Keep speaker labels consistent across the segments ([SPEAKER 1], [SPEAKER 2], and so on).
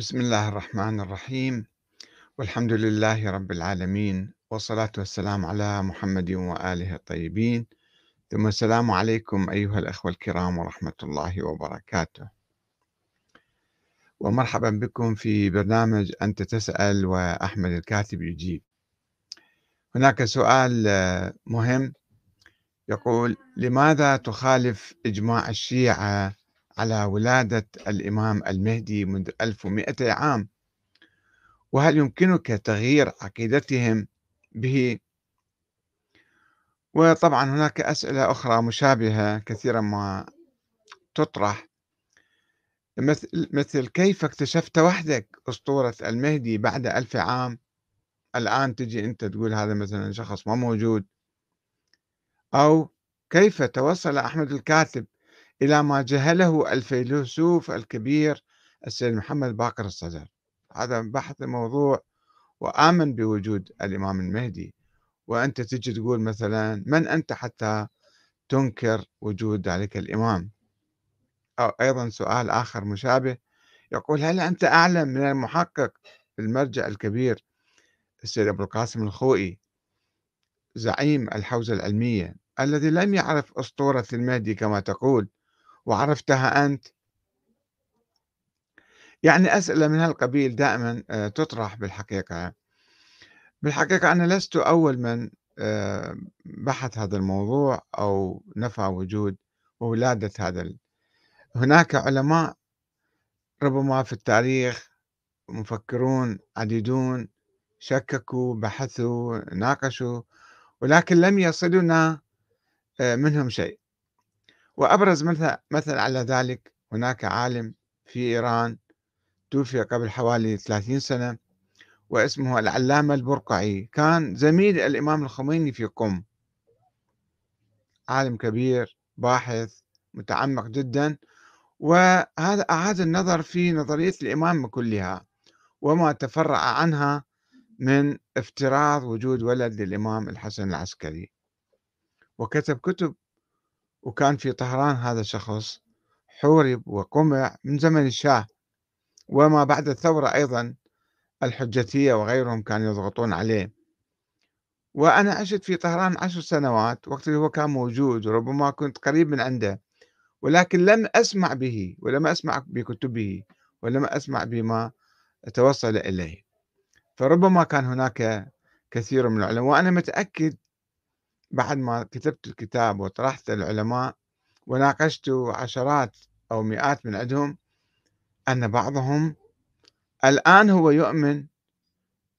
[SPEAKER 1] بسم الله الرحمن الرحيم. والحمد لله رب العالمين والصلاة والسلام على محمد وآله الطيبين. ثم السلام عليكم أيها الأخوة الكرام ورحمة الله وبركاته. ومرحبا بكم في برنامج أنت تسأل وأحمد الكاتب يجيب. هناك سؤال مهم. يقول لماذا تخالف إجماع الشيعة على ولادة الإمام المهدي منذ 1200 عام. وهل يمكنك تغيير عقيدتهم به؟ وطبعا هناك أسئلة أخرى مشابهة كثيرا ما تطرح. مثل, مثل كيف اكتشفت وحدك أسطورة المهدي بعد ألف عام؟ الآن تجي أنت تقول هذا مثلا شخص ما موجود. أو كيف توصل أحمد الكاتب إلى ما جهله الفيلسوف الكبير السيد محمد باقر الصدر. هذا بحث الموضوع وآمن بوجود الإمام المهدي. وأنت تجي تقول مثلا من أنت حتى تنكر وجود ذلك الإمام؟ أو أيضا سؤال آخر مشابه يقول هل أنت أعلم من المحقق المرجع الكبير السيد أبو القاسم الخوئي زعيم الحوزة العلمية الذي لم يعرف أسطورة المهدي كما تقول؟ وعرفتها أنت. يعني أسئلة من هالقبيل دائما آه، تطرح بالحقيقة. بالحقيقة أنا لست أول من آه، بحث هذا الموضوع أو نفى وجود وولادة هذا هناك علماء ربما في التاريخ مفكرون عديدون شككوا بحثوا ناقشوا ولكن لم يصلنا آه، منهم شيء. وأبرز مثل, مثل على ذلك هناك عالم في إيران توفي قبل حوالي 30 سنة واسمه العلامة البرقعي. كان زميل الإمام الخميني في قم. عالم كبير باحث متعمق جدا. وهذا أعاد النظر في نظرية الإمامة كلها وما تفرع عنها من افتراض وجود ولد للإمام الحسن العسكري. وكتب كتب وكان في طهران هذا الشخص حورب وقمع من زمن الشاه. وما بعد الثورة أيضا الحجتية وغيرهم كانوا يضغطون عليه. وأنا عشت في طهران عشر سنوات وقت اللي هو كان موجود وربما كنت قريب من عنده. ولكن لم أسمع به ولم أسمع بكتبه ولم أسمع بما توصل إليه. فربما كان هناك كثير من العلماء وأنا متأكد بعد ما كتبت الكتاب وطرحت العلماء وناقشت عشرات أو مئات من عندهم أن بعضهم الآن هو يؤمن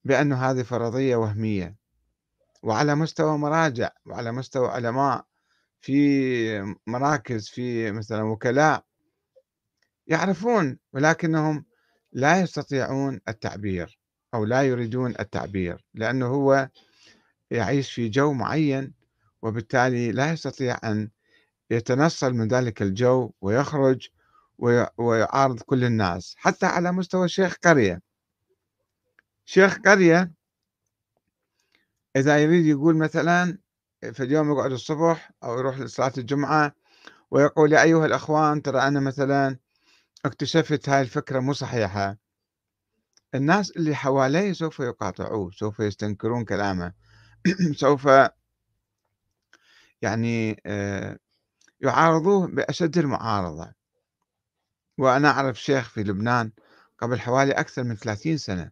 [SPEAKER 1] بأن هذه فرضية وهمية وعلى مستوى مراجع وعلى مستوى علماء في مراكز في مثلا وكلاء يعرفون ولكنهم لا يستطيعون التعبير أو لا يريدون التعبير لأنه هو يعيش في جو معين وبالتالي لا يستطيع أن يتنصل من ذلك الجو ويخرج ويعارض كل الناس حتى على مستوى شيخ قرية. شيخ قرية إذا يريد يقول مثلا في اليوم يقعد الصبح أو يروح لصلاة الجمعة ويقول يا أيها الأخوان ترى أنا مثلا اكتشفت هاي الفكرة مو صحيحة. الناس اللي حواليه سوف يقاطعوه سوف يستنكرون كلامه. سوف يعني يعارضوه بأشد المعارضة. وأنا أعرف شيخ في لبنان قبل حوالي أكثر من 30 سنة.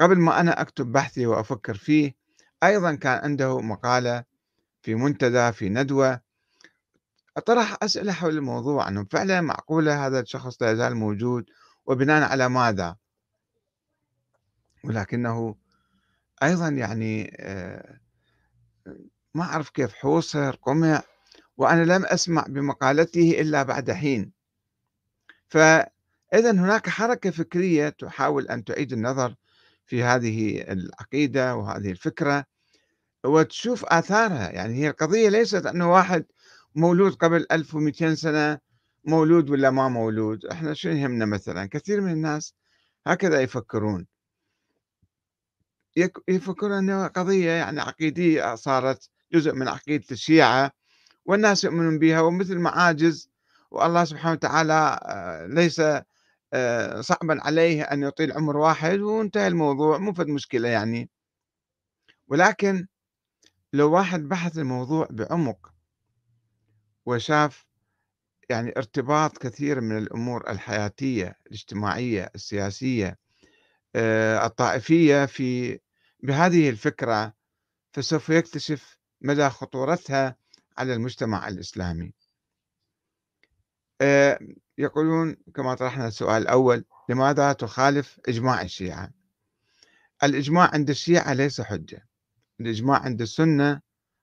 [SPEAKER 1] قبل ما أنا أكتب بحثي وأفكر فيه أيضا كان عنده مقالة في منتدى في ندوة طرح أسئلة حول الموضوع أنه فعلا معقولة هذا الشخص لا يزال موجود وبناء على ماذا؟ ولكنه أيضا يعني ما أعرف كيف حوصر قمع وأنا لم أسمع بمقالته إلا بعد حين. فإذا هناك حركة فكرية تحاول أن تعيد النظر في هذه العقيدة وهذه الفكرة وتشوف آثارها. يعني هي القضية ليست أنه واحد مولود قبل 1200 سنة مولود ولا ما مولود. إحنا شو يهمنا مثلا؟ كثير من الناس هكذا يفكرون. يفكرون أنه قضية يعني عقيدية صارت جزء من عقيدة الشيعة والناس يؤمنون بها ومثل معاجز والله سبحانه وتعالى آه، ليس آآ صعبًا عليه أن يطيل عمر واحد وانتهى الموضوع مو فد مشكلة يعني. ولكن لو واحد بحث الموضوع بعمق وشاف يعني ارتباط كثير من الأمور الحياتية، الاجتماعية، السياسية، آآ الطائفية في بهذه الفكرة، فسوف يكتشف مدى خطورتها على المجتمع الإسلامي. آآ يقولون كما طرحنا السؤال الأول، لماذا تخالف إجماع الشيعة؟ الإجماع عند الشيعة ليس حجة، الإجماع عند السنة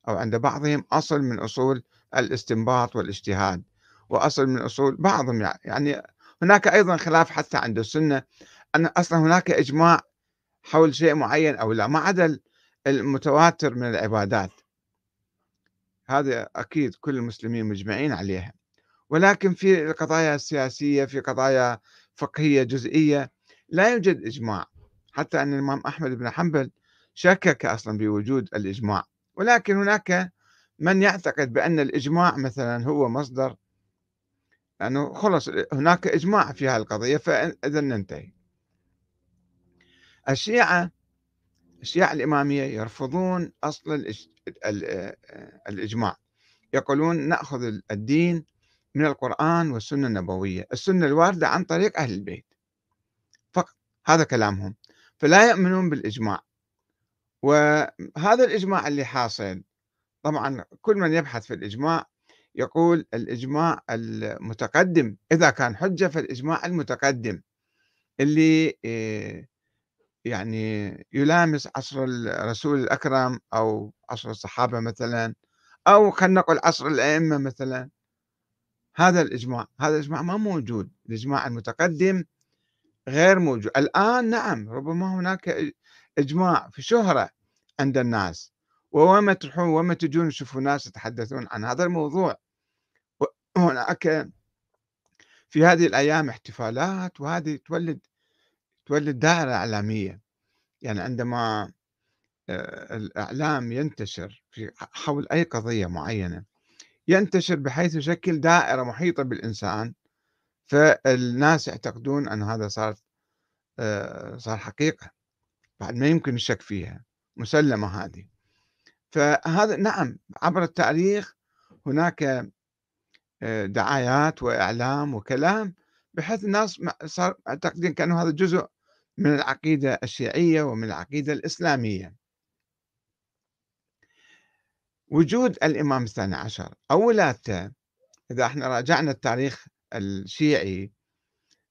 [SPEAKER 1] أو عند بعضهم أصل من أصول الاستنباط والاجتهاد، وأصل من أصول بعضهم يعني هناك أيضًا خلاف حتى عند السنة أن أصلًا هناك إجماع حول شيء معين أو لا، ما عدا المتواتر من العبادات. هذا أكيد كل المسلمين مجمعين عليها. ولكن في القضايا السياسية في قضايا فقهية جزئية لا يوجد إجماع. حتى أن الإمام أحمد بن حنبل شكك أصلا بوجود الإجماع. ولكن هناك من يعتقد بأن الإجماع مثلا هو مصدر لأنه خلص هناك إجماع في هذه القضية فإذا ننتهي. الشيعة الشيعة الإمامية يرفضون أصل الإجماع. يقولون نأخذ الدين من القرآن والسنة النبوية السنة الواردة عن طريق أهل البيت. فقط هذا كلامهم. فلا يؤمنون بالإجماع. وهذا الإجماع اللي حاصل طبعا كل من يبحث في الإجماع يقول الإجماع المتقدم إذا كان حجة فالإجماع المتقدم اللي آه، يعني يلامس عصر الرسول الأكرم أو عصر الصحابة مثلا أو خلينا نقول عصر الأئمة مثلا. هذا الإجماع هذا الإجماع ما موجود الإجماع المتقدم غير موجود. الآن نعم ربما هناك إجماع في شهرة عند الناس. ووين تروحون وين تجون تشوفوا ناس يتحدثون عن هذا الموضوع. هناك في هذه الأيام احتفالات وهذه تولد تولد دائرة إعلامية. يعني عندما آه، الإعلام ينتشر في حول أي قضية معينة ينتشر بحيث يشكل دائرة محيطة بالإنسان فالناس يعتقدون أن هذا صار آه، صار حقيقة. بعد ما يمكن الشك فيها. مسلمة هذه. فهذا نعم عبر التاريخ هناك آه، دعايات وإعلام وكلام بحيث الناس صار معتقدين كأنه هذا جزء من العقيدة الشيعية ومن العقيدة الإسلامية. وجود الإمام الثاني عشر أو ولادته إذا إحنا راجعنا التاريخ الشيعي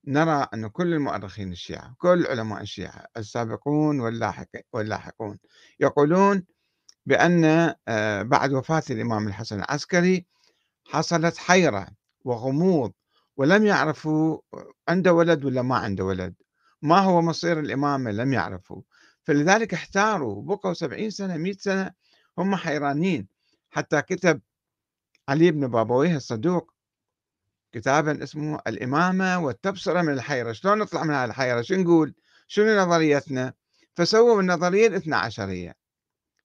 [SPEAKER 1] نرى أن كل المؤرخين الشيعة كل علماء الشيعة السابقون واللاحقون يقولون بأن آه، بعد وفاة الإمام الحسن العسكري حصلت حيرة وغموض ولم يعرفوا عنده ولد ولا ما عنده ولد. ما هو مصير الإمامة لم يعرفوا فلذلك احتاروا بقوا سبعين سنة مئة سنة هم حيرانين. حتى كتب علي بن بابويه الصدوق كتابا اسمه الإمامة والتبصرة من الحيرة. شلون نطلع من هذه الحيرة؟ شو نقول؟ شنو نظريتنا؟ فسووا النظرية الاثنى عشرية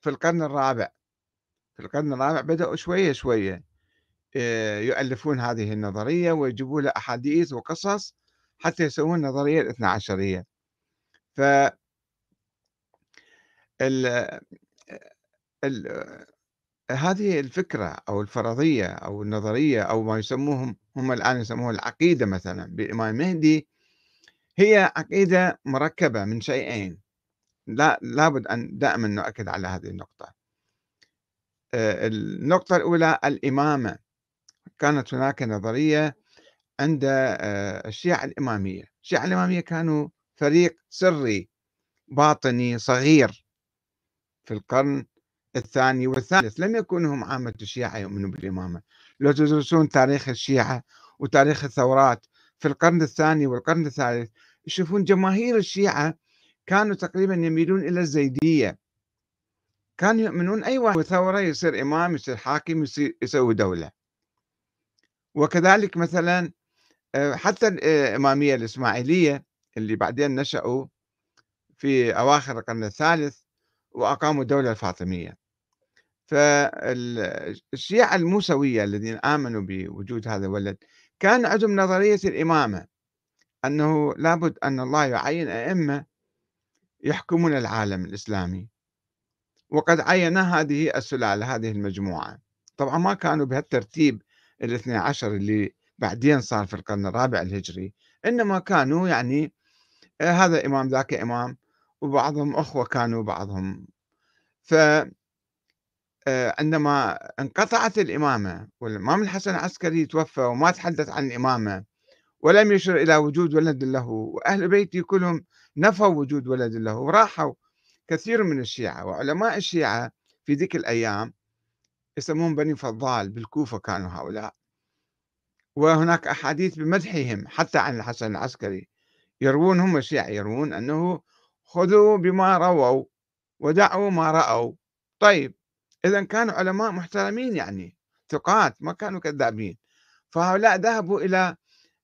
[SPEAKER 1] في القرن الرابع. في القرن الرابع بدأوا شوية شوية آه، يؤلفون هذه النظرية ويجيبوا لها أحاديث وقصص حتى يسوون النظرية الاثنى عشرية ف ال ال هذه الفكرة أو الفرضية أو النظرية أو ما يسموهم هم الآن يسموها العقيدة مثلا بالإمام المهدي هي عقيدة مركبة من شيئين. لا لابد أن دائما نؤكد على هذه النقطة. آه، النقطة الأولى الإمامة. كانت هناك نظرية عند آه، الشيعة الإمامية. الشيعة الإمامية كانوا فريق سري باطني صغير في القرن الثاني والثالث. لم يكونوا هم عامة الشيعة يؤمنوا بالإمامة. لو تدرسون تاريخ الشيعة وتاريخ الثورات في القرن الثاني والقرن الثالث يشوفون جماهير الشيعة كانوا تقريبا يميلون إلى الزيدية. كانوا يؤمنون أي واحد ثورة يصير إمام يصير حاكم يصير يسوي دولة. وكذلك مثلا حتى الإمامية الإسماعيلية اللي بعدين نشأوا في أواخر القرن الثالث وأقاموا الدولة الفاطمية. فالشيعة الموسوية الذين آمنوا بوجود هذا الولد كان عندهم نظرية الإمامة أنه لابد أن الله يعين أئمة يحكمون العالم الإسلامي. وقد عين هذه السلالة هذه المجموعة. طبعا ما كانوا بهالترتيب الاثني عشر اللي بعدين صار في القرن الرابع الهجري إنما كانوا يعني آه، هذا إمام ذاك إمام وبعضهم أخوة كانوا بعضهم. ف آه، عندما انقطعت الإمامة والإمام الحسن العسكري توفى وما تحدث عن الإمامة ولم يشر إلى وجود ولد له وأهل بيتي كلهم نفوا وجود ولد له وراحوا كثير من الشيعة وعلماء الشيعة في ذيك الأيام يسمون بني فضال بالكوفة كانوا هؤلاء. وهناك أحاديث بمدحهم حتى عن الحسن العسكري. يروون هم الشيعة يروون أنه خذوا بما رووا ودعوا ما رأوا. طيب إذا كانوا علماء محترمين يعني ثقات ما كانوا كذابين. فهؤلاء ذهبوا إلى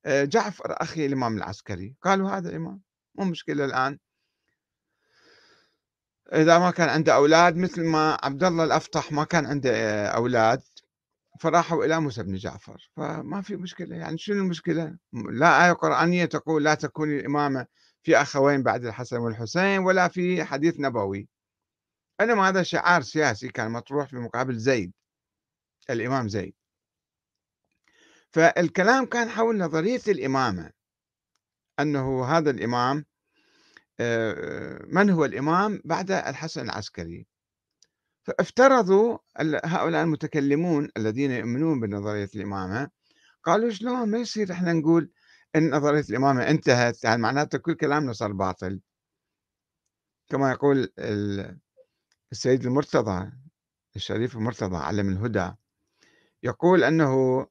[SPEAKER 1] آه، جعفر أخي الإمام العسكري. قالوا هذا الإمام مو مشكلة الآن. إذا ما كان عنده أولاد مثل ما عبد الله الأفطح ما كان عنده آه، أولاد فراحوا إلى موسى بن جعفر فما في مشكلة يعني شنو المشكلة؟ لا آية قرآنية تقول لا تكون الإمامة في أخوين بعد الحسن والحسين ولا في حديث نبوي. إنما هذا شعار سياسي كان مطروح في مقابل زيد الإمام زيد. فالكلام كان حول نظرية الإمامة أنه هذا الإمام آه، من هو الإمام بعد الحسن العسكري؟ فافترضوا هؤلاء المتكلمون الذين يؤمنون بنظرية الإمامة قالوا شلون ما يصير إحنا نقول إن نظرية الإمامة انتهت يعني معناته كل كلامنا صار باطل. كما يقول السيد المرتضى الشريف المرتضى علم الهدى يقول أنه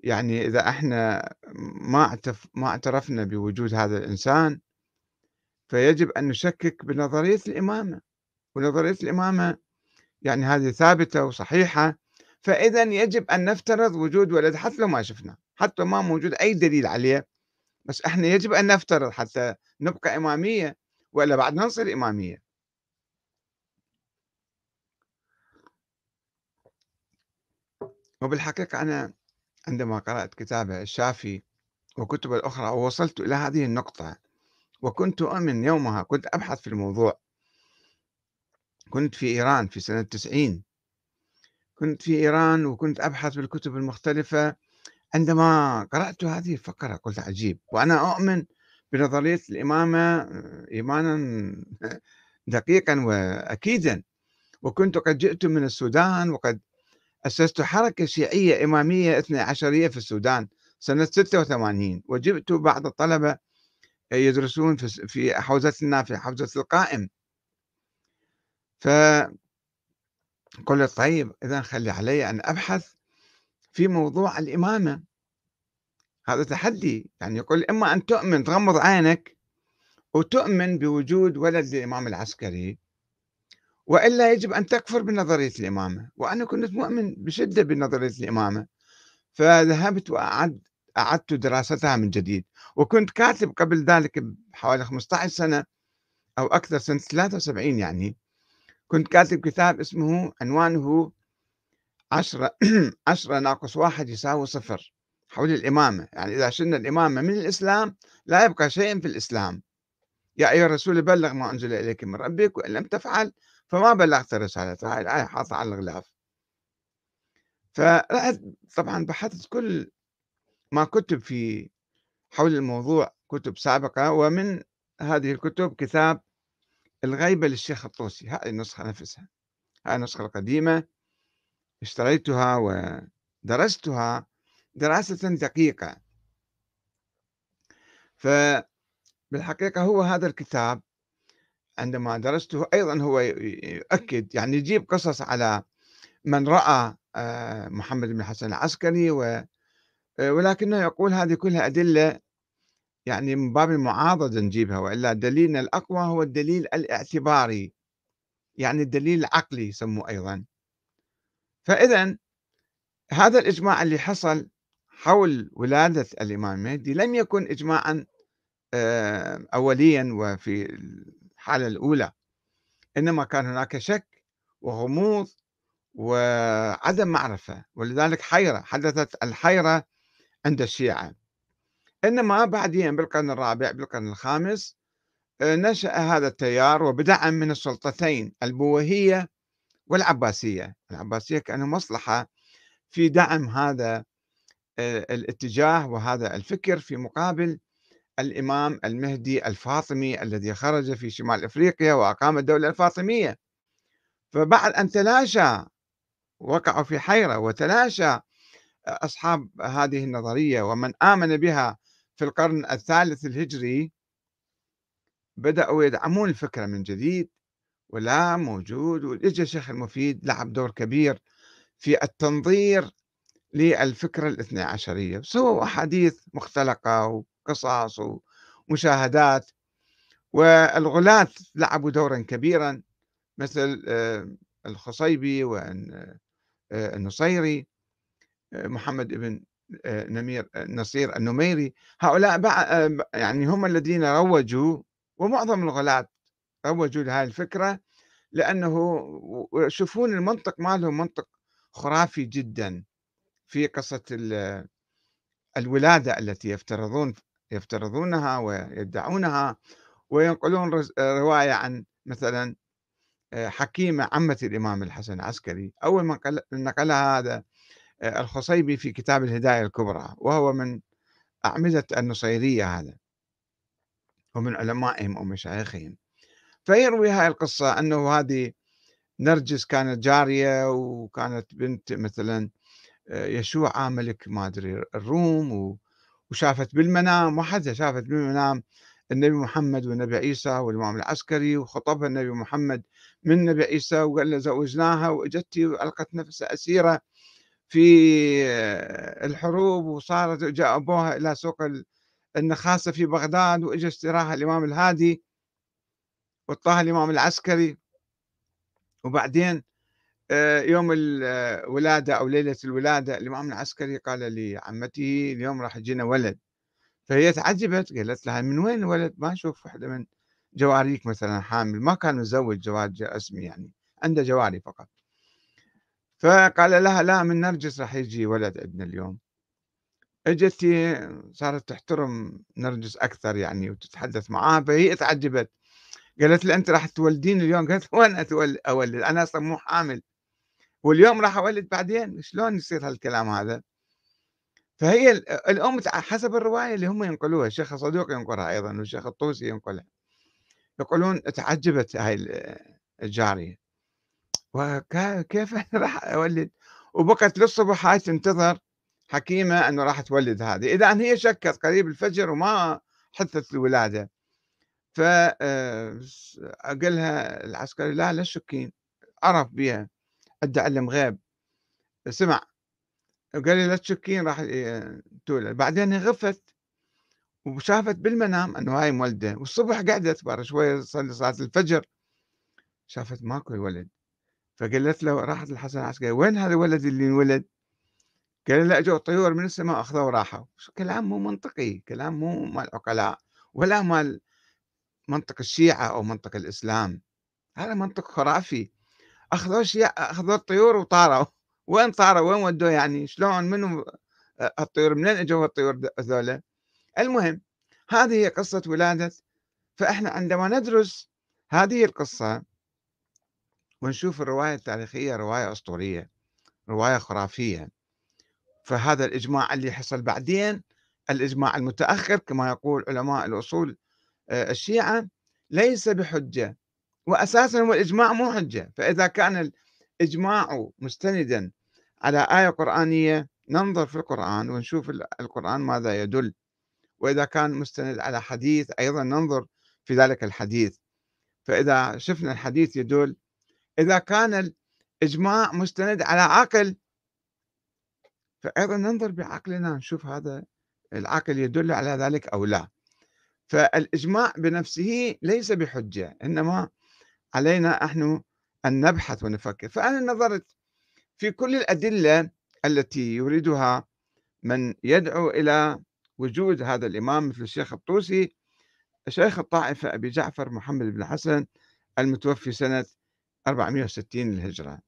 [SPEAKER 1] يعني إذا إحنا ما ما اعترفنا بوجود هذا الإنسان فيجب أن نشكك بنظرية الإمامة. ونظرية الإمامة يعني هذه ثابتة وصحيحة فإذا يجب أن نفترض وجود ولد حتى لو ما شفنا حتى ما موجود أي دليل عليه بس إحنا يجب أن نفترض حتى نبقى إمامية وإلا بعد ننصر إمامية. وبالحقيقة أنا عندما قرأت كتابه الشافي وكتب الأخرى ووصلت إلى هذه النقطة وكنت أؤمن يومها كنت أبحث في الموضوع كنت في إيران في سنة 90 كنت في إيران وكنت أبحث بالكتب المختلفة. عندما قرأت هذه الفقرة قلت عجيب وأنا أؤمن بنظرية الإمامة إيمانا دقيقا وأكيدا. وكنت قد جئت من السودان وقد أسست حركة شيعية إمامية اثنى عشرية في السودان سنة 86 وجبت بعض الطلبة يدرسون في حوزتنا في حوزة القائم. فقلت طيب إذا خلي علي أن أبحث في موضوع الإمامة. هذا تحدي يعني يقول إما أن تؤمن تغمض عينك وتؤمن بوجود ولد الإمام العسكري وإلا يجب أن تكفر بنظرية الإمامة. وأنا كنت مؤمن بشدة بنظرية الإمامة. فذهبت وأعد أعدت دراستها من جديد. وكنت كاتب قبل ذلك بحوالي 15 سنة أو أكثر سنة 73 يعني. كنت كاتب كتاب اسمه عنوانه عشرة عشرة ناقص واحد يساوي صفر حول الإمامة. يعني إذا شلنا الإمامة من الإسلام لا يبقى شيء في الإسلام. يا أيها الرسول بلغ ما أنزل إليك من ربك وإن لم تفعل فما بلغت الرسالة هاي الآية حاطة على الغلاف. فرأت طبعا بحثت كل ما كتب في حول الموضوع كتب سابقة ومن هذه الكتب كتاب الغيبة للشيخ الطوسي هذه النسخة نفسها هذه النسخة القديمة اشتريتها ودرستها دراسة دقيقة. فبالحقيقة هو هذا الكتاب عندما درسته أيضا هو يؤكد يعني يجيب قصص على من رأى آه، محمد بن الحسن العسكري و ولكنه يقول هذه كلها أدلة يعني من باب المعاضدة نجيبها وإلا دليلنا الأقوى هو الدليل الاعتباري يعني الدليل العقلي يسموه أيضا. فإذا هذا الإجماع اللي حصل حول ولادة الإمام المهدي لم يكن إجماعا أوليا وفي الحالة الأولى. إنما كان هناك شك وغموض وعدم معرفة ولذلك حيرة حدثت الحيرة عند الشيعة. إنما بعدين بالقرن الرابع بالقرن الخامس آه، نشأ هذا التيار وبدعم من السلطتين البويهية والعباسية. العباسية كأنه مصلحة في دعم هذا آه، الاتجاه وهذا الفكر في مقابل الإمام المهدي الفاطمي الذي خرج في شمال إفريقيا وأقام الدولة الفاطمية. فبعد أن تلاشى وقعوا في حيرة وتلاشى أصحاب هذه النظرية ومن آمن بها في القرن الثالث الهجري بدأوا يدعمون الفكرة من جديد ولا موجود وإجا الشيخ المفيد لعب دور كبير في التنظير للفكرة الاثنى عشرية سووا أحاديث مختلقة وقصص ومشاهدات والغلاة لعبوا دورا كبيرا مثل آه، الخصيبي والنصيري آه، آه، محمد بن نمير نصير النميري. هؤلاء يعني هم الذين روجوا ومعظم الغلاة روجوا لهذه الفكرة لأنه يشوفون المنطق مالهم منطق خرافي جدا في قصة الولادة التي يفترضون يفترضونها ويدعونها وينقلون رواية عن مثلا آه، حكيمة عمة الإمام الحسن العسكري. أول من نقلها هذا آه، الخصيبي في كتاب الهداية الكبرى وهو من أعمدة النصيرية هذا ومن علمائهم ومشايخهم. فيروي هاي القصة أنه هذه نرجس كانت جارية وكانت بنت مثلا آه، يشوع ملك ما أدري الروم وشافت بالمنام واحدة شافت بالمنام النبي محمد والنبي عيسى والإمام العسكري وخطبها النبي محمد من النبي عيسى وقال له زوجناها وأجتي وألقت نفسها أسيرة. في آه، الحروب وصارت جاء أبوها إلى سوق النخاسة في بغداد وإجا استراحة الإمام الهادي وطاها الإمام العسكري. وبعدين آه، يوم الولادة أو ليلة الولادة الإمام العسكري قال لعمته اليوم راح يجينا ولد. فهي تعجبت قالت لها من وين الولد؟ ما أشوف واحدة من جواريك مثلا حامل. ما كان متزوج جواز اسمي يعني عنده جواري فقط. فقال لها لا من نرجس راح يجي ولد عندنا اليوم. اجت صارت تحترم نرجس أكثر يعني وتتحدث معاه فهي تعجبت قالت له أنت راح تولدين اليوم؟ قالت وين أولد؟ أنا أصلا مو حامل. واليوم راح أولد بعدين؟ شلون يصير هالكلام هذا؟ فهي الأم حسب الرواية اللي هم ينقلوها الشيخ صدوق ينقلها أيضا والشيخ الطوسي ينقلها. يقولون تعجبت هاي الجارية. وكيف راح أولد؟ وبقت للصبح هاي تنتظر حكيمة إنه راح تولد هذه. إذا هي شكت قريب الفجر وما حدثت الولادة فقال آه، لها العسكري لا لا تشكين عرف بها أدى علم غيب. سمع. قال لي لا تشكين راح تولد. بعدين غفت وشافت بالمنام إنه هاي مولدة. والصبح قعدت بعد شوية صلي صلاة الفجر. شافت ماكو ولد فقالت له راحت الحسن العسكري وين هذا الولد اللي انولد؟ قال لا اجوا الطيور من السماء اخذوا وراحوا. كلام مو منطقي كلام مو مال عقلاء ولا مال منطق الشيعة أو منطق الإسلام. هذا منطق خرافي. أخذوا الشيعة أخذوا الطيور وطاروا. وين طاروا؟ وين ودوا يعني؟ شلون؟ منو الطيور؟ منين إجوا الطيور ذولا المهم هذه هي قصة ولادة. فإحنا عندما ندرس هذه القصة ونشوف الرواية التاريخية رواية أسطورية رواية خرافية. فهذا الإجماع اللي حصل بعدين الإجماع المتأخر كما يقول علماء الأصول آه، الشيعة ليس بحجة. وأساسا هو الإجماع مو حجة. فإذا كان الإجماع مستندا على آية قرآنية ننظر في القرآن ونشوف القرآن ماذا يدل. وإذا كان مستند على حديث أيضا ننظر في ذلك الحديث. فإذا شفنا الحديث يدل إذا كان الإجماع مستند على عقل فأيضا ننظر بعقلنا نشوف هذا العقل يدل على ذلك أو لا. فالإجماع بنفسه ليس بحجة إنما علينا نحن أن نبحث ونفكر. فأنا نظرت في كل الأدلة التي يريدها من يدعو إلى وجود هذا الإمام مثل الشيخ الطوسي شيخ الطائفة أبي جعفر محمد بن حسن المتوفي سنة 460 للهجرة.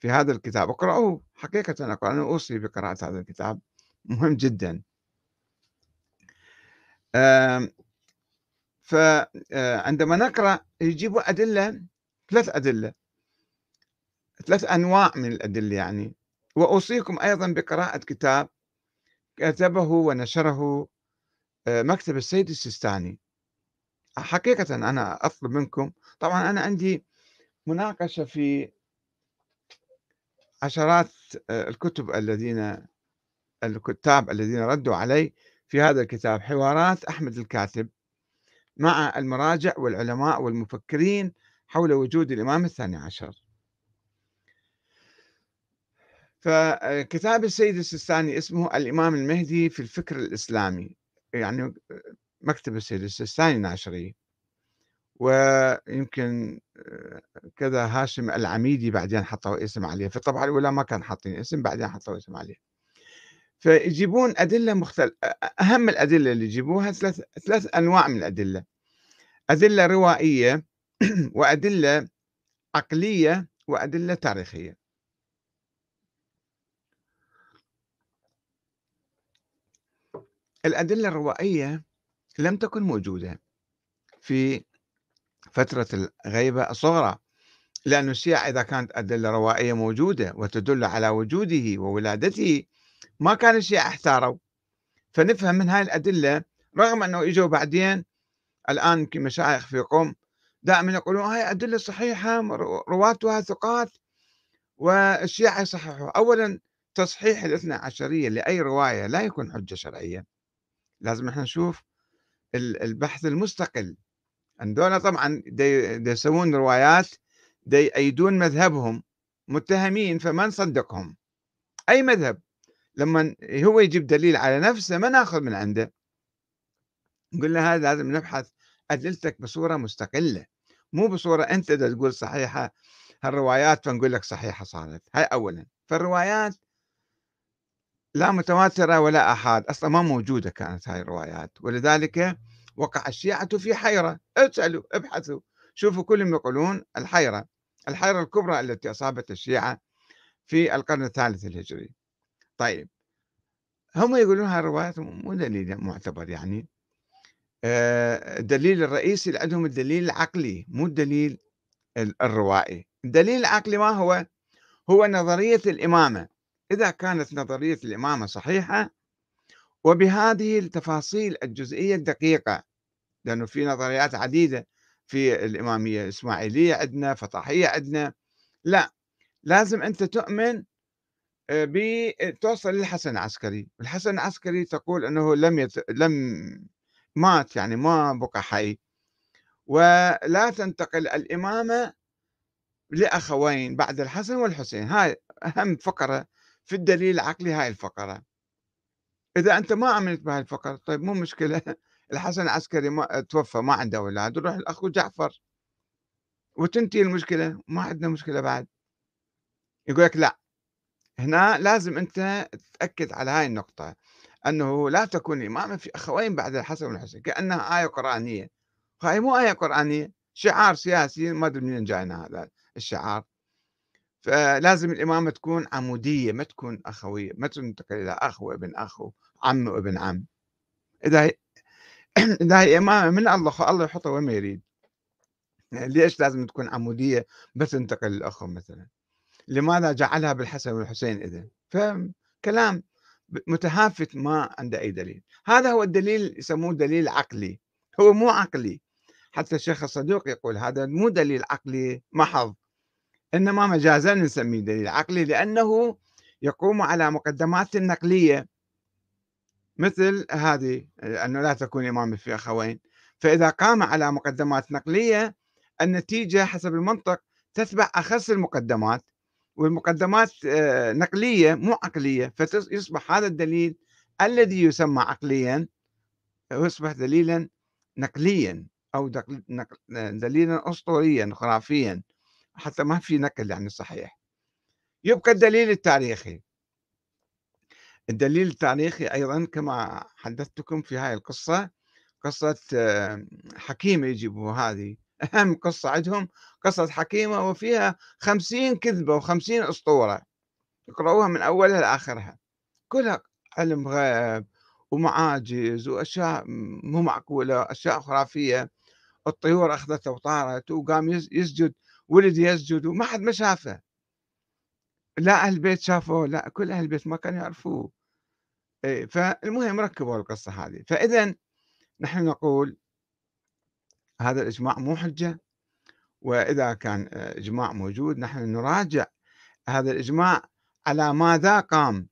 [SPEAKER 1] في هذا الكتاب اقرأوه. حقيقة أنا أوصي بقراءة هذا الكتاب. مهم جدا. فعندما آه، نقرأ يجيبوا أدلة ثلاث أدلة. ثلاث أنواع من الأدلة يعني. وأوصيكم أيضا بقراءة كتاب كتبه ونشره آه، مكتب السيد السيستاني. حقيقة أنا أطلب منكم طبعا أنا عندي مناقشة في عشرات آه، الكتب الذين الكتاب الذين ردوا علي في هذا الكتاب حوارات أحمد الكاتب مع المراجع والعلماء والمفكرين حول وجود الإمام الثاني عشر. فكتاب السيد السيستاني اسمه الإمام المهدي في الفكر الإسلامي يعني مكتب السيد السيستاني ناشري. ويمكن كذا هاشم العميدي بعدين حطوا اسم عليه. في الطبعة الأولى ما كان حاطين اسم بعدين حطوا اسم عليه. فيجيبون أدلة مختلفة أهم الأدلة اللي يجيبوها ثلاث ثلاث أنواع من الأدلة. أدلة روائية وأدلة عقلية وأدلة تاريخية. الأدلة الروائية لم تكن موجودة في فترة الغيبة الصغرى لأن الشيعة إذا كانت أدلة روائية موجودة وتدل على وجوده وولادته ما كان الشيعة احتاروا. فنفهم من هاي الأدلة رغم أنه إجوا بعدين الآن مشايخ في قوم دائما يقولون هاي أدلة صحيحة رواتها ثقات والشيعة يصححوا أولا تصحيح الاثنى عشرية لأي رواية لا يكون حجة شرعية. لازم إحنا نشوف البحث المستقل. عندنا طبعا دي يسوون روايات دي يأيدون مذهبهم متهمين فما نصدقهم. أي مذهب لما هو يجيب دليل على نفسه ما ناخذ من عنده. نقول له هذا لازم نبحث أدلتك بصورة مستقلة مو بصورة أنت تقول صحيحة هالروايات فنقول لك صحيحة صارت. هاي أولا. فالروايات لا متواترة ولا أحاد أصلا ما موجودة كانت هاي الروايات. ولذلك وقع الشيعة في حيرة. اسألوا ابحثوا. شوفوا كلهم يقولون الحيرة الحيرة الكبرى التي أصابت الشيعة في القرن الثالث الهجري. طيب هم يقولون هاي الروايات مو دليل معتبر يعني. آه، الدليل الرئيسي عندهم الدليل العقلي مو الدليل الروائي. الدليل العقلي ما هو؟ هو نظرية الإمامة. إذا كانت نظرية الإمامة صحيحة وبهذه التفاصيل الجزئية الدقيقة لأنه في نظريات عديدة في الإمامية الإسماعيلية عندنا فطاحية عندنا. لا لازم أنت تؤمن آه، بتوصل للحسن العسكري. الحسن العسكري تقول أنه لم يت... لم مات يعني ما بقى حي. ولا تنتقل الإمامة لأخوين بعد الحسن والحسين. هاي أهم فقرة في الدليل العقلي هاي الفقرة. إذا أنت ما آمنت بهاي الفقرة طيب مو مشكلة. الحسن العسكري ما توفى ما عنده أولاد روح الأخو جعفر. وتنتهي المشكلة ما عندنا مشكلة بعد. يقول لك لا. هنا لازم أنت تتأكد على هاي النقطة أنه لا تكون إماما في أخوين بعد الحسن والحسين كأنها آية قرآنية. هاي مو آية قرآنية شعار سياسي ما أدري منين جاينا هذا الشعار. فلازم الإمامة تكون عمودية ما تكون أخوية ما تنتقل إلى أخ وابن أخ عم وابن عم. إذا هي إذا هي إمامة من الله الله يحطها وين ما يريد. ليش لازم تكون عمودية بس تنتقل للأخ مثلا؟ لماذا جعلها بالحسن والحسين إذا فكلام متهافت ما عنده أي دليل. هذا هو الدليل يسموه دليل عقلي. هو مو عقلي. حتى الشيخ الصدوق يقول هذا مو دليل عقلي محض إنما مجازا نسميه دليل عقلي لأنه يقوم على مقدمات نقلية. مثل هذه أنه لا تكون إمامة في أخوين. فإذا قام على مقدمات نقلية النتيجة حسب المنطق تتبع أخس المقدمات والمقدمات آه، نقلية مو عقلية فيصبح هذا الدليل الذي يسمى عقليا يصبح دليلا نقليا أو دليلا أسطوريا خرافيا حتى ما في نقل يعني صحيح. يبقى الدليل التاريخي. الدليل التاريخي أيضا كما حدثتكم في هاي القصة قصة حكيمة يجيبوا هذه. أهم قصة عندهم قصة حكيمة وفيها خمسين كذبة وخمسين أسطورة. يقرأوها من أولها لآخرها. كلها علم غيب ومعاجز وأشياء مو معقولة أشياء خرافية. الطيور أخذته وطارت وقام يسجد ولد يسجد وما حد ما شافه. لا أهل البيت شافوه لا كل أهل البيت ما كانوا يعرفوه. فالمهم ركبوا القصة هذه. فإذا نحن نقول هذا الإجماع مو حجة وإذا كان إجماع موجود نحن نراجع هذا الإجماع على ماذا قام.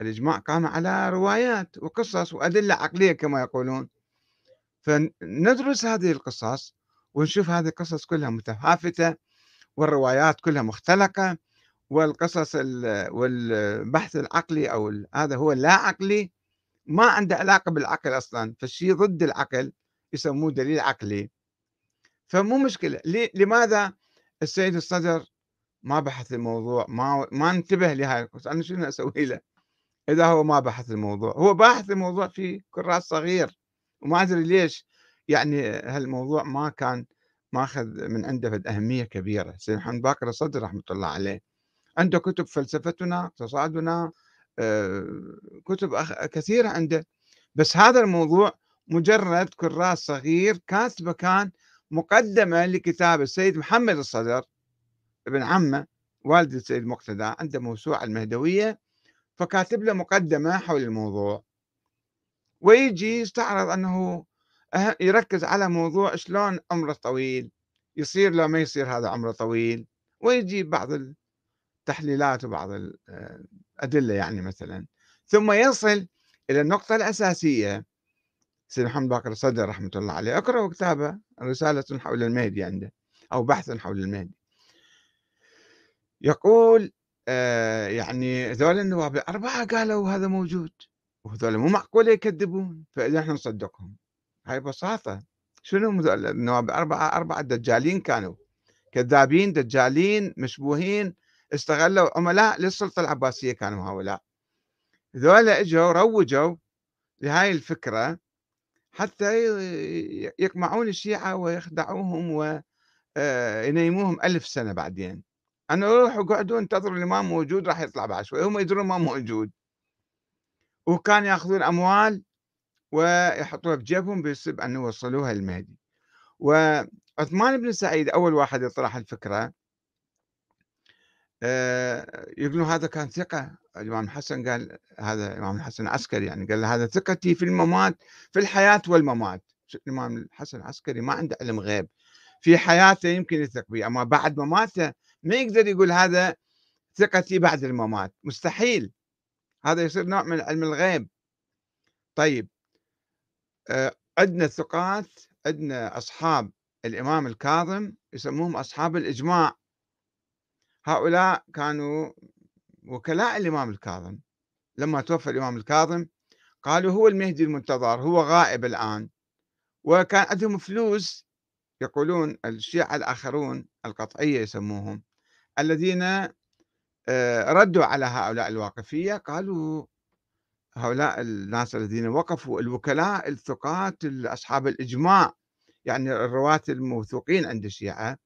[SPEAKER 1] الإجماع قام على روايات وقصص وأدلة عقلية كما يقولون. فندرس هذه القصص ونشوف هذه القصص كلها متهافتة والروايات كلها مختلقة والقصص والبحث العقلي أو هذا هو اللا عقلي ما عنده علاقة بالعقل أصلا. فالشيء ضد العقل يسموه دليل عقلي. فمو مشكلة. لماذا السيد الصدر ما بحث الموضوع؟ ما ما انتبه لهاي أنا شنو أسوي له إذا هو ما بحث الموضوع؟ هو باحث الموضوع في كراس صغير. وما أدري ليش. يعني هالموضوع ما كان ماخذ من عنده فد أهمية كبيرة. سيد محمد باكر الصدر رحمة الله عليه. عنده كتب فلسفتنا اقتصادنا آه، كتب كثيرة عنده بس هذا الموضوع مجرد كراس صغير كاتبه كان مقدمة لكتاب السيد محمد الصدر ابن عمه والد السيد مقتدى عنده موسوعة المهدوية فكاتب له مقدمة حول الموضوع. ويجي يستعرض أنه يركز على موضوع شلون عمره طويل يصير لو ما يصير هذا عمره طويل. ويجيب بعض التحليلات وبعض الأدلة يعني مثلا. ثم يصل إلى النقطة الأساسية. سيد محمد باقر الصدر رحمة الله عليه اقرأوا كتابه رسالة حول المهدي عنده أو بحث حول المهدي. يقول آه يعني ذول النواب الأربعة قالوا هذا موجود وهذول مو معقولة يكذبون فإذا إحنا نصدقهم. هاي بساطة. شنو النواب الأربعة؟ أربعة دجالين كانوا. كذابين دجالين مشبوهين استغلوا عملاء للسلطة العباسية كانوا هؤلاء. ذولا إجوا روجوا لهاي الفكرة حتى يقمعون الشيعة ويخدعوهم وينيموهم آه، ألف سنة بعدين. أنا روحوا قعدوا انتظروا الإمام موجود راح يطلع بعد شوي هم يدرون ما موجود. وكان يأخذون أموال ويحطوها بجيبهم بيصيب أن يوصلوها للمهدي. وعثمان بن سعيد أول واحد يطرح الفكرة يقولون هذا كان ثقة الإمام الحسن قال هذا الإمام الحسن عسكري يعني قال هذا ثقتي في الممات في الحياة والممات. الإمام الحسن العسكري ما عنده علم غيب. في حياته يمكن يثق به أما بعد مماته ما يقدر يقول هذا ثقتي بعد الممات. مستحيل. هذا يصير نوع من علم الغيب. طيب آه، عندنا ثقات عندنا أصحاب الإمام الكاظم يسموهم أصحاب الإجماع. هؤلاء كانوا وكلاء الإمام الكاظم. لما توفى الإمام الكاظم قالوا هو المهدي المنتظر هو غائب الآن. وكان عندهم فلوس يقولون الشيعة الآخرون القطعية يسموهم الذين آه، ردوا على هؤلاء الواقفية قالوا هؤلاء الناس الذين وقفوا الوكلاء الثقات أصحاب الإجماع يعني الرواة الموثوقين عند الشيعة.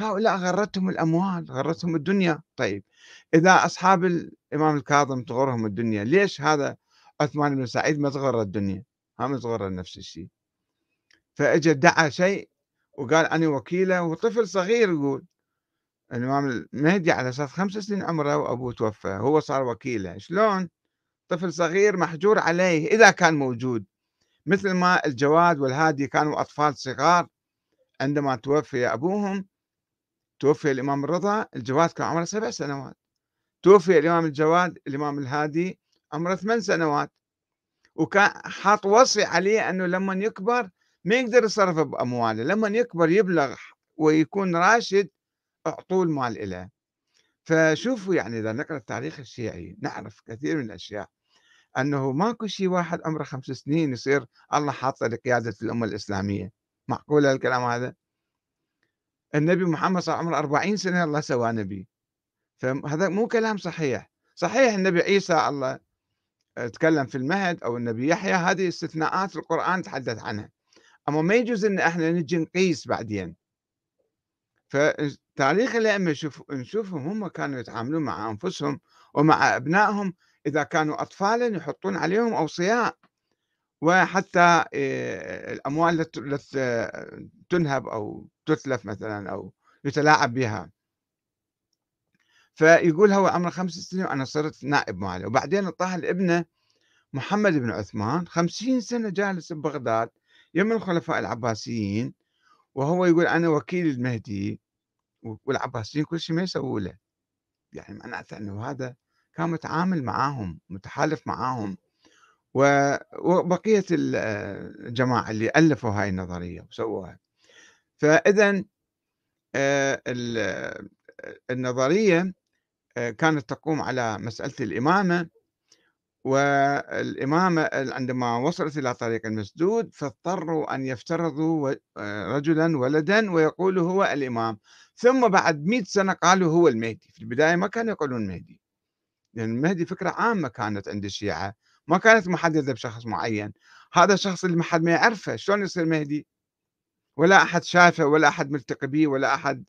[SPEAKER 1] هؤلاء غرتهم الأموال غرتهم الدنيا. طيب إذا أصحاب الإمام الكاظم تغرهم الدنيا ليش هذا عثمان بن سعيد ما تغر الدنيا؟ هم تغر نفس الشيء. فاجى ادعى شيء وقال أنا وكيله وطفل صغير يقول الإمام المهدي على أساس خمس سنين عمره وأبوه توفى هو صار وكيله. شلون؟ طفل صغير محجور عليه إذا كان موجود. مثل ما الجواد والهادي كانوا أطفال صغار عندما توفي أبوهم توفي الإمام الرضا الجواد كان عمره سبع سنوات. توفي الإمام الجواد الإمام الهادي عمره ثمان سنوات. وكان حاط وصي عليه أنه لما يكبر ما يقدر يصرف بأمواله لما يكبر يبلغ ويكون راشد أعطوه المال له فشوفوا يعني إذا نقرأ التاريخ الشيعي نعرف كثير من الأشياء. أنه ماكو شيء واحد عمره خمس سنين يصير الله حاطه لقيادة الأمة الإسلامية. معقول الكلام هذا؟ النبي محمد صار عمره 40 سنة الله سواه نبي. فهذا مو كلام صحيح. صحيح النبي عيسى الله تكلم في المهد أو النبي يحيى هذه استثناءات القرآن تحدث عنها. أما ما يجوز أن إحنا نجي نقيس بعدين. فتاريخ الأئمة نشوف نشوفهم هم كانوا يتعاملون مع أنفسهم ومع أبنائهم إذا كانوا أطفالا يحطون عليهم أوصياء. وحتى الأموال التي تنهب أو تتلف مثلا أو يتلاعب بها فيقول هو عمره خمس سنين وأنا صرت نائب ماله وبعدين انطاها لابنه محمد بن عثمان خمسين سنة جالس ببغداد يم الخلفاء العباسيين وهو يقول أنا وكيل المهدي والعباسيين كل شيء ما يسووا له. يعني معناته أنه هذا كان متعامل معاهم متحالف معاهم. وبقية الجماعة اللي ألفوا هاي النظرية وسووها. فإذا آه، النظرية آه، كانت تقوم على مسألة الإمامة والإمامة عندما وصلت إلى طريق المسدود فاضطروا أن يفترضوا آه، رجلا ولدا ويقولوا هو الإمام. ثم بعد مئة سنة قالوا هو المهدي. في البداية ما كانوا يقولون المهدي لأن المهدي فكرة عامة كانت عند الشيعة. ما كانت محددة بشخص معين. هذا الشخص اللي ما حد ما يعرفه شلون يصير مهدي؟ ولا أحد شافه ولا أحد ملتقي به ولا أحد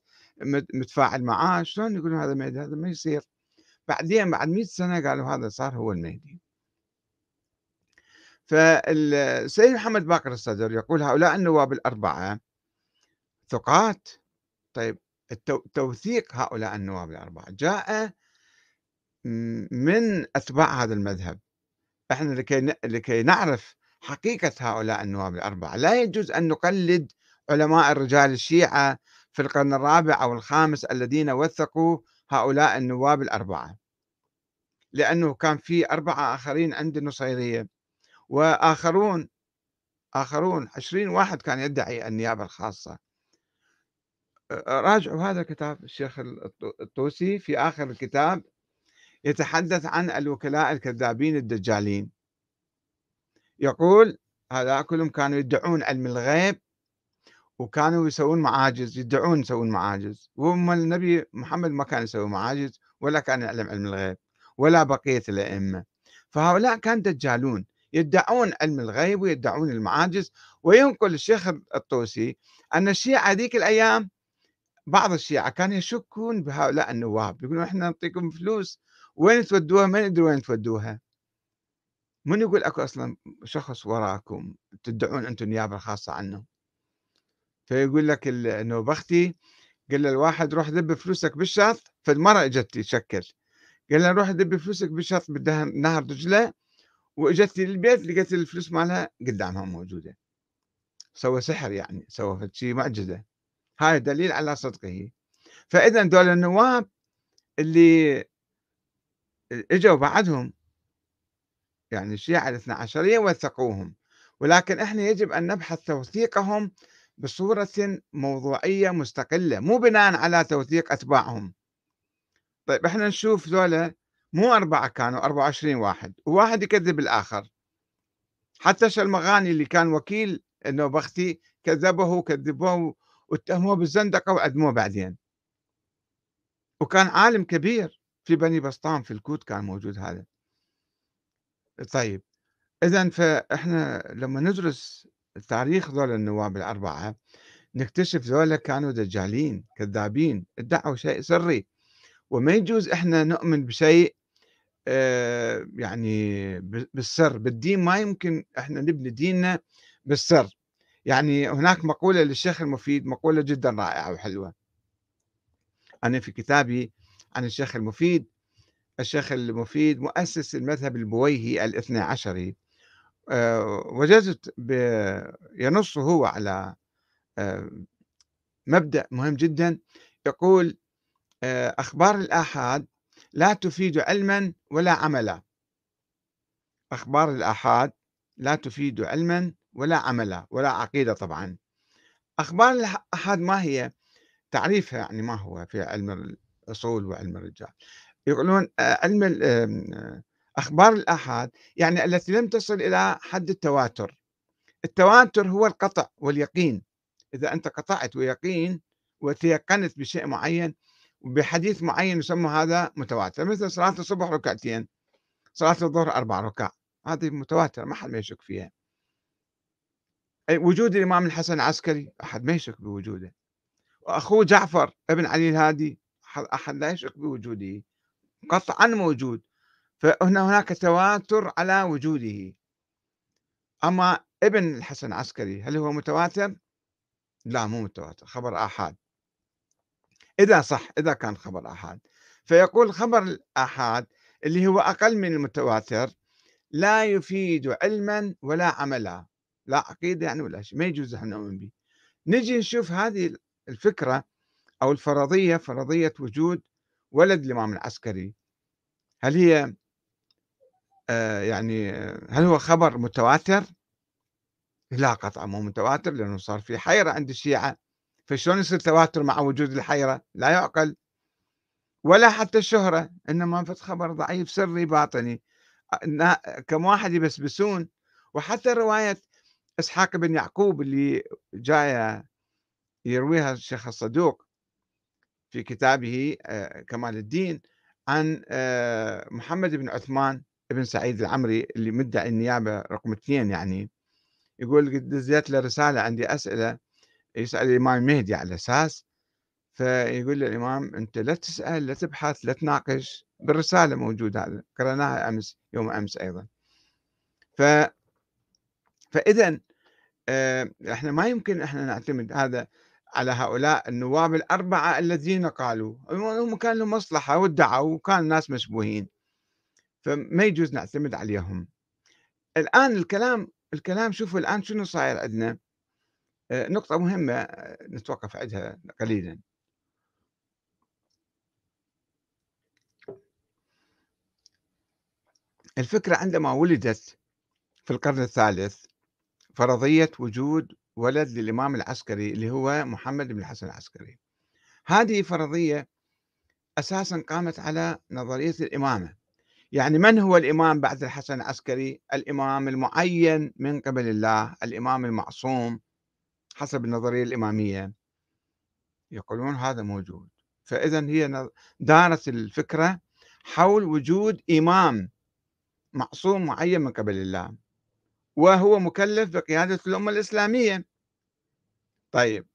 [SPEAKER 1] متفاعل معاه شلون يقولون هذا مهدي هذا ما يصير. بعدين بعد 100 سنة قالوا هذا صار هو المهدي. فالسيد محمد باقر الصدر يقول هؤلاء النواب الأربعة ثقات. طيب توثيق هؤلاء النواب الأربعة جاء من أتباع هذا المذهب. إحنا لكي لكي نعرف حقيقة هؤلاء النواب الأربعة لا يجوز أن نقلد علماء الرجال الشيعة في القرن الرابع أو الخامس الذين وثقوا هؤلاء النواب الأربعة. لأنه كان في أربعة آخرين عند النصيرية وآخرون آخرون عشرين واحد كان يدعي النيابة الخاصة. راجعوا هذا الكتاب الشيخ الطوسي في آخر الكتاب يتحدث عن الوكلاء الكذابين الدجالين. يقول هذا كلهم كانوا يدعون علم الغيب وكانوا يسوون معاجز يدعون يسوون معاجز. وهم النبي محمد ما كان يسوي معاجز ولا كان يعلم علم الغيب ولا بقية الأئمة. فهؤلاء كانوا دجالون يدعون علم الغيب ويدعون المعاجز. وينقل الشيخ الطوسي أن الشيعة ذيك الأيام بعض الشيعة كانوا يشكون بهؤلاء النواب يقولون إحنا نعطيكم فلوس وين تودوها؟ ما ندري وين تودوها. من يقول أكو أصلا شخص وراكم تدعون أنتم نيابة خاصة عنه فيقول لك النوبختي قال له الواحد روح ذب فلوسك بالشط فالمرأة إجت تشكل قال له روح ذب فلوسك بالشط بدها نهر دجلة وإجت للبيت لقيت الفلوس مالها قدامها موجودة. سوى سحر يعني سوى شيء معجزة. هاي دليل على صدقه. فإذا دول النواب اللي إجوا بعدهم يعني الشيعة الاثنى عشرية وثقوهم. ولكن إحنا يجب أن نبحث توثيقهم بصورة موضوعية مستقلة مو بناء على توثيق أتباعهم. طيب إحنا نشوف ذولا مو أربعة كانوا 24 واحد وواحد يكذب الآخر. حتى المغاني اللي كان وكيل النوبختي كذبه وكذبوه واتهموه بالزندقة وعدموه بعدين. وكان عالم كبير في بني بسطام في الكوت كان موجود هذا. طيب إذا فإحنا لما ندرس تاريخ ذول النواب الأربعة نكتشف ذولا كانوا دجالين كذابين ادعوا شيء سري. وما يجوز إحنا نؤمن بشيء آه، يعني بالسر بالدين ما يمكن إحنا نبني ديننا بالسر. يعني هناك مقولة للشيخ المفيد مقولة جدا رائعة وحلوة. أنا في كتابي عن الشيخ المفيد الشيخ المفيد مؤسس المذهب البويهي الاثنى عشري. وجدت ينص هو على آه، مبدأ مهم جدا يقول آه، أخبار الآحاد لا تفيد علما ولا عملا. أخبار الآحاد لا تفيد علما ولا عملا ولا عقيدة طبعا. أخبار الآحاد ما هي؟ تعريفها يعني ما هو في علم الأصول وعلم الرجال. يقولون آه، علم آه، أخبار الآحاد يعني التي لم تصل إلى حد التواتر. التواتر هو القطع واليقين. إذا أنت قطعت ويقين وتيقنت بشيء معين بحديث معين يسمى هذا متواتر. مثل صلاة الصبح ركعتين صلاة الظهر أربع ركع هذه متواترة ما حد ما يشك فيها. وجود الإمام الحسن العسكري أحد ما يشك بوجوده. وأخوه جعفر ابن علي الهادي أحد لا يشك بوجوده. قطعا موجود. فهنا هناك تواتر على وجوده. أما ابن الحسن العسكري هل هو متواتر؟ لا مو متواتر خبر آحاد. إذا صح إذا كان خبر آحاد. فيقول خبر الآحاد اللي هو أقل من المتواتر لا يفيد علما ولا عملا. لا عقيدة يعني ولا شيء ما يجوز إحنا نؤمن به. نجي نشوف هذه الفكرة أو الفرضية فرضية وجود ولد الإمام العسكري. هل هي يعني هل هو خبر متواتر؟ لا قطعا مو متواتر لأنه صار في حيرة عند الشيعة. فشلون يصير تواتر مع وجود الحيرة؟ لا يعقل. ولا حتى الشهرة إنما فت خبر ضعيف سري باطني. كم واحد يبسبسون. وحتى رواية إسحاق بن يعقوب اللي جاية يرويها الشيخ الصدوق في كتابه آه، كمال الدين عن آه، محمد بن عثمان. بن سعيد العمري اللي مدعي النيابة رقم اثنين يعني يقول قد دزيت له رسالة عندي أسئلة يسأل الإمام المهدي على أساس فيقول له الإمام أنت لا تسأل لا تبحث لا تناقش بالرسالة موجود هذا قرأناها أمس يوم أمس أيضا. ف فإذا آه، إحنا ما يمكن إحنا نعتمد هذا على هؤلاء النواب الأربعة الذين قالوا هم كان لهم مصلحة وادعوا وكان الناس مشبوهين فما يجوز نعتمد عليهم. الآن الكلام الكلام شوفوا الآن شنو صاير عندنا؟ آه، نقطة مهمة آه، نتوقف عندها قليلا. الفكرة عندما ولدت في القرن الثالث فرضية وجود ولد للإمام العسكري اللي هو محمد بن الحسن العسكري. هذه فرضية أساسا قامت على نظرية الإمامة. يعني من هو الإمام بعد الحسن العسكري؟ الإمام المعين من قبل الله الإمام المعصوم حسب النظرية الإمامية. يقولون هذا موجود. فإذا هي دارت الفكرة حول وجود إمام معصوم معين من قبل الله وهو مكلف بقيادة الأمة الإسلامية. طيب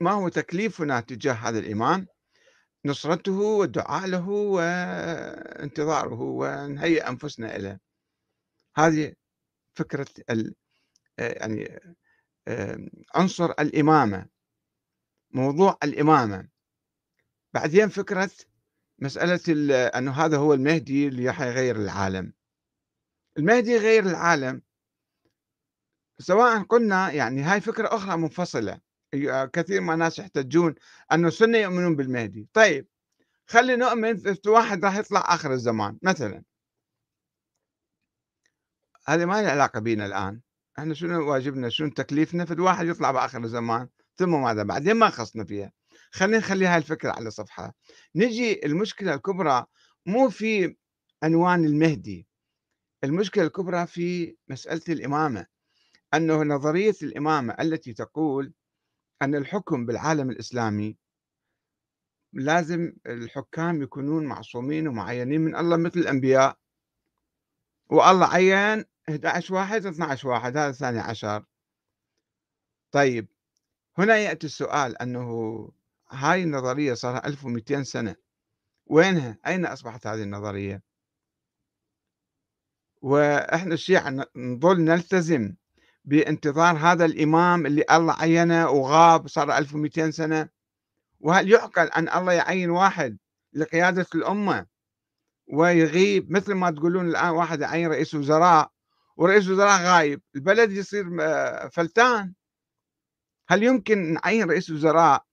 [SPEAKER 1] ما هو تكليفنا تجاه هذا الإمام؟ نصرته والدعاء له وانتظاره ونهيئ أنفسنا إليه. هذه فكرة ال يعني عنصر الإمامة موضوع الإمامة. بعدين فكرة مسألة أنه هذا هو المهدي اللي حيغير العالم. المهدي يغير العالم سواء قلنا يعني هاي فكرة أخرى منفصلة. كثير من الناس يحتجون أن السنة يؤمنون بالمهدي. طيب خلي نؤمن في واحد راح يطلع آخر الزمان مثلا. هذه ما لها علاقة بينا الآن. إحنا شنو واجبنا؟ شنو تكليفنا؟ في واحد يطلع بآخر الزمان ثم ماذا بعدين ما خصنا فيها؟ خلينا نخلي هاي الفكرة على صفحة. نجي المشكلة الكبرى مو في عنوان المهدي. المشكلة الكبرى في مسألة الإمامة. أنه نظرية الإمامة التي تقول أن الحكم بالعالم الإسلامي لازم الحكام يكونون معصومين ومعينين من الله مثل الأنبياء والله عين 11 واحد 12 واحد هذا الثاني عشر طيب هنا يأتي السؤال أنه هاي النظرية صار 1200 سنة وينها؟ أين أصبحت هذه النظرية؟ وإحنا الشيعة نظل نلتزم بانتظار هذا الإمام اللي الله عينه وغاب صار 1200 سنة. وهل يعقل أن الله يعين واحد لقيادة الأمة ويغيب؟ مثل ما تقولون الآن واحد يعين رئيس وزراء ورئيس وزراء غايب البلد يصير فلتان. هل يمكن نعين رئيس وزراء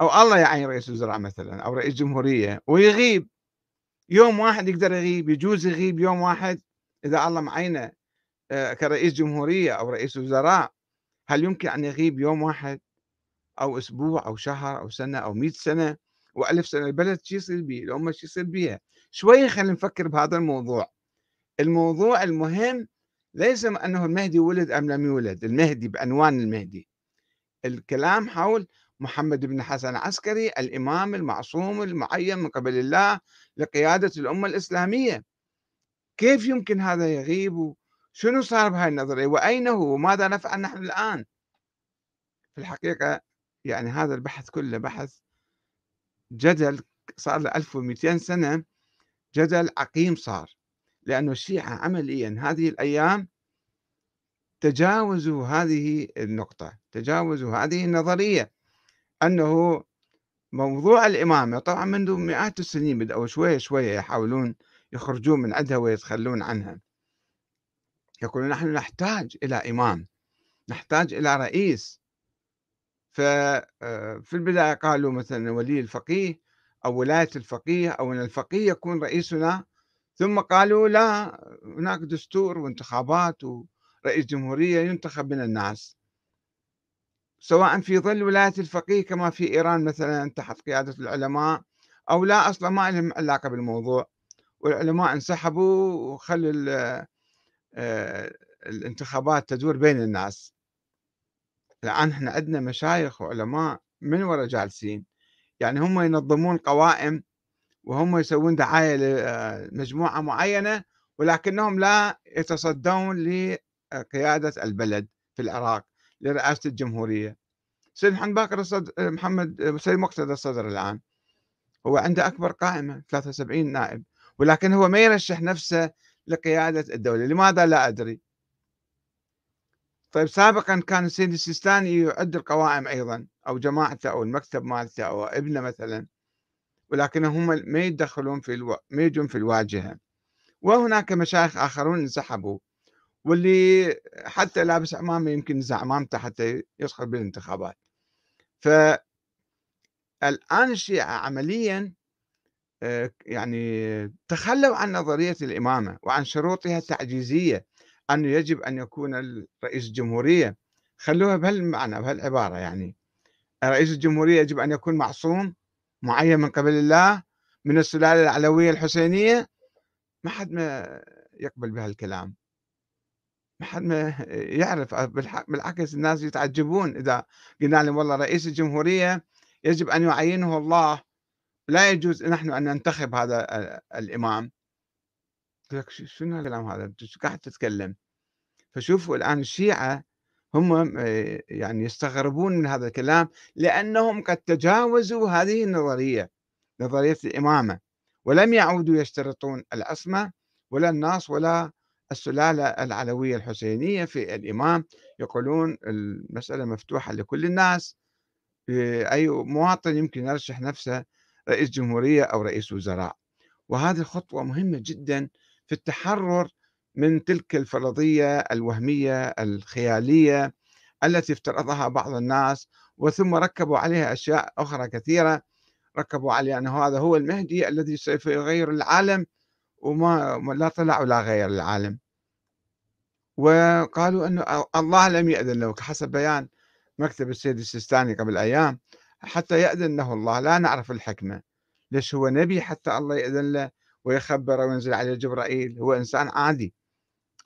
[SPEAKER 1] أو الله يعين رئيس وزراء مثلا أو رئيس جمهورية ويغيب؟ يوم واحد يقدر يغيب يجوز يغيب يوم واحد إذا الله معينه. آه، كرئيس جمهورية أو رئيس وزراء هل يمكن أن يغيب يوم واحد أو أسبوع أو شهر أو سنة أو مئة سنة وألف سنة؟ البلد شو يصير به الأمة شو يصير بها شوي خلينا نفكر بهذا الموضوع. الموضوع المهم ليس أنه المهدي ولد أم لم يولد المهدي بعنوان المهدي. الكلام حول محمد بن حسن العسكري الإمام المعصوم المعين من قبل الله لقيادة الأمة الإسلامية. كيف يمكن هذا يغيب شنو صار بهاي النظرية؟ وأين هو؟ وماذا نفعل نحن الآن؟ في الحقيقة يعني هذا البحث كله بحث جدل صار له 1200 سنة جدل عقيم صار لأن الشيعة عمليا هذه الأيام تجاوزوا هذه النقطة تجاوزوا هذه النظرية أنه موضوع الإمامة طبعا منذ مئات السنين بدأوا شوية شوية يحاولون يخرجون من عندها ويتخلون عنها. يقولون نحن نحتاج إلى إمام نحتاج إلى رئيس. ففي آه، البداية قالوا مثلا ولي الفقيه أو ولاية الفقيه أو أن الفقيه يكون رئيسنا ثم قالوا لا هناك دستور وانتخابات ورئيس جمهورية ينتخب من الناس. سواء في ظل ولاية الفقيه كما في إيران مثلا تحت قيادة العلماء أو لا أصلا ما لهم علاقة بالموضوع. والعلماء انسحبوا وخلوا الانتخابات تدور بين الناس. الآن إحنا عندنا مشايخ وعلماء من وراء جالسين. يعني هم ينظمون قوائم وهم يسوون دعاية لمجموعة معينة ولكنهم لا يتصدون لقيادة البلد في العراق لرئاسة الجمهورية. سيد محمد باقر الصدر محمد سيد مقتدى الصدر الآن هو عنده أكبر قائمة 73 نائب ولكن هو ما يرشح نفسه لقيادة الدولة لماذا لا أدري؟ طيب سابقا كان السيد السيستاني يعد القوائم أيضا أو جماعته أو المكتب مالته أو ابنه مثلا ولكن هم ما يتدخلون في ألو... ما يجون في الواجهة. وهناك مشايخ آخرون انسحبوا واللي حتى لابس عمامة يمكن نزع عمامته حتى يدخل بالانتخابات. فالآن الشيعة عمليا يعني تخلوا عن نظرية الإمامة وعن شروطها التعجيزية أنه يجب أن يكون رئيس الجمهورية. خلوها بهالمعنى بهالعبارة يعني. رئيس الجمهورية يجب أن يكون معصوم معين من قبل الله من السلالة العلوية الحسينية. ما حد ما يقبل بهالكلام. ما حد ما يعرف بالعكس الناس يتعجبون. إذا قلنا لهم والله رئيس الجمهورية يجب أن يعينه الله لا يجوز نحن أن ننتخب هذا الإمام. لك شنو الكلام هذا؟ قاعد تتكلم؟ فشوفوا الآن الشيعة هم يعني يستغربون من هذا الكلام لأنهم قد تجاوزوا هذه النظرية نظرية الإمامة. ولم يعودوا يشترطون العصمة ولا الناس ولا السلالة العلوية الحسينية في الإمام. يقولون المسألة مفتوحة لكل الناس. أي مواطن يمكن يرشح نفسه رئيس جمهورية أو رئيس وزراء. وهذه خطوة مهمة جدا في التحرر من تلك الفرضية الوهمية الخيالية التي افترضها بعض الناس وثم ركبوا عليها أشياء أخرى كثيرة. ركبوا عليه أنه هذا هو المهدي الذي سوف يغير العالم وما لا طلع ولا غير العالم. وقالوا أنه الله لم يأذن له حسب بيان مكتب السيد السيستاني قبل أيام. حتى يأذن له الله لا نعرف الحكمة. ليش هو نبي حتى الله يأذن له ويخبره وينزل عليه جبرائيل؟ هو إنسان عادي.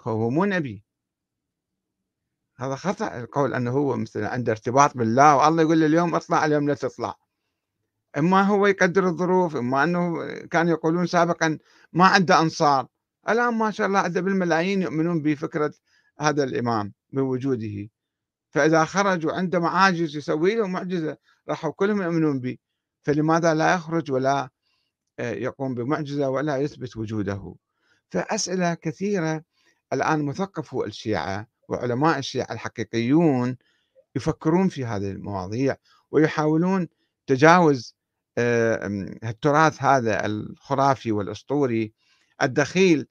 [SPEAKER 1] هو مو نبي. هذا خطأ القول أنه هو مثلا عنده ارتباط بالله والله يقول له اليوم اطلع اليوم لا تطلع. إما هو يقدر الظروف إما أنه كانوا يقولون سابقا ما عنده أنصار. الآن ما شاء الله عنده بالملايين يؤمنون بفكرة هذا الإمام بوجوده. فإذا خرج وعنده معاجز يسوي له معجزة. راحوا كلهم يؤمنون به فلماذا لا يخرج ولا آه، يقوم بمعجزة ولا يثبت وجوده؟ فأسئلة كثيرة الآن مثقفو الشيعة وعلماء الشيعة الحقيقيون يفكرون في هذه المواضيع ويحاولون تجاوز آه، التراث هذا الخرافي والأسطوري الدخيل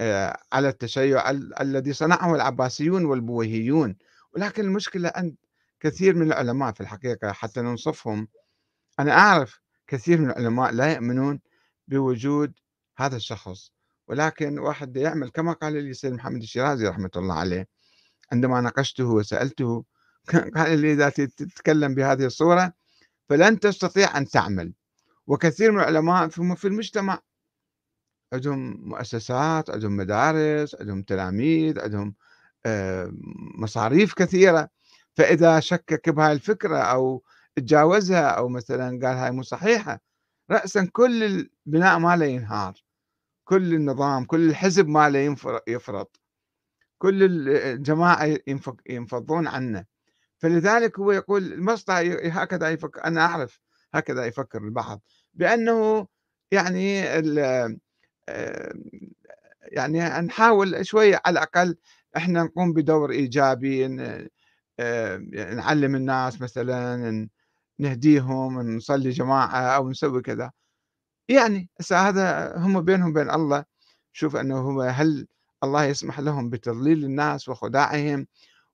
[SPEAKER 1] آه، على التشيع الذي صنعه العباسيون والبويهيون. ولكن المشكلة أن كثير من العلماء في الحقيقة حتى ننصفهم. أنا أعرف كثير من العلماء لا يؤمنون بوجود هذا الشخص ولكن واحد يعمل كما قال لي السيد محمد الشيرازي رحمة الله عليه. عندما ناقشته وسألته قال لي إذا تتكلم بهذه الصورة فلن تستطيع أن تعمل. وكثير من العلماء في المجتمع. عندهم مؤسسات عندهم مدارس عندهم تلاميذ عندهم آه، مصاريف كثيرة. فإذا شكك بهاي الفكرة أو تجاوزها أو مثلا قال هاي مو صحيحة رأسا كل البناء ماله ينهار كل النظام كل الحزب ماله يفرط كل الجماعة ينفضون عنه. فلذلك هو يقول المصطفى هكذا يفكر أنا أعرف هكذا يفكر البعض بأنه يعني يعني نحاول شوية على الأقل إحنا نقوم بدور آآ نعلّم الناس مثلًا، نهديهم، نصلي جماعة أو نسوي كذا. يعني هسه هذا هم بينهم وبين الله، شوف أنه هو هل الله يسمح لهم بتضليل الناس وخداعهم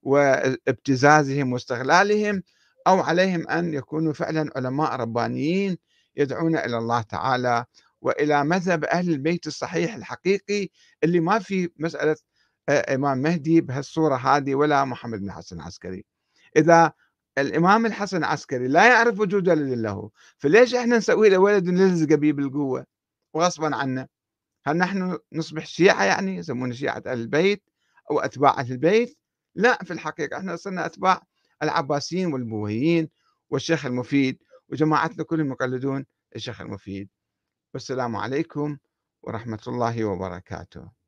[SPEAKER 1] وابتزازهم واستغلالهم أو عليهم أن يكونوا فعلًا علماء ربانيين يدعون إلى الله تعالى وإلى مذهب أهل البيت الصحيح الحقيقي اللي ما في مسألة إمام مهدي بهالصورة هذه ولا محمد بن الحسن العسكري. إذا الإمام الحسن العسكري لا يعرف وجود ولد له، فليش إحنا نسوي له ولد ونلزقه به بالقوة وغصبًا عنا؟ هل نحن نصبح شيعة يعني يسمون شيعة البيت أو أتباع البيت؟ لأ في الحقيقة إحنا صرنا أتباع العباسيين والبويهيين والشيخ المفيد وجماعتنا كلهم يقلدون الشيخ المفيد. والسلام عليكم ورحمة الله وبركاته.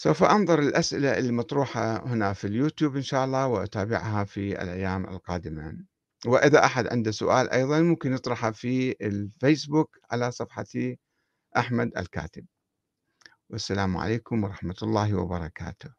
[SPEAKER 1] سوف أنظر الأسئلة المطروحة هنا في اليوتيوب إن شاء الله وأتابعها في الأيام القادمة. وإذا أحد عنده سؤال أيضا ممكن يطرحه في الفيسبوك على صفحتي أحمد الكاتب. والسلام عليكم ورحمة الله وبركاته.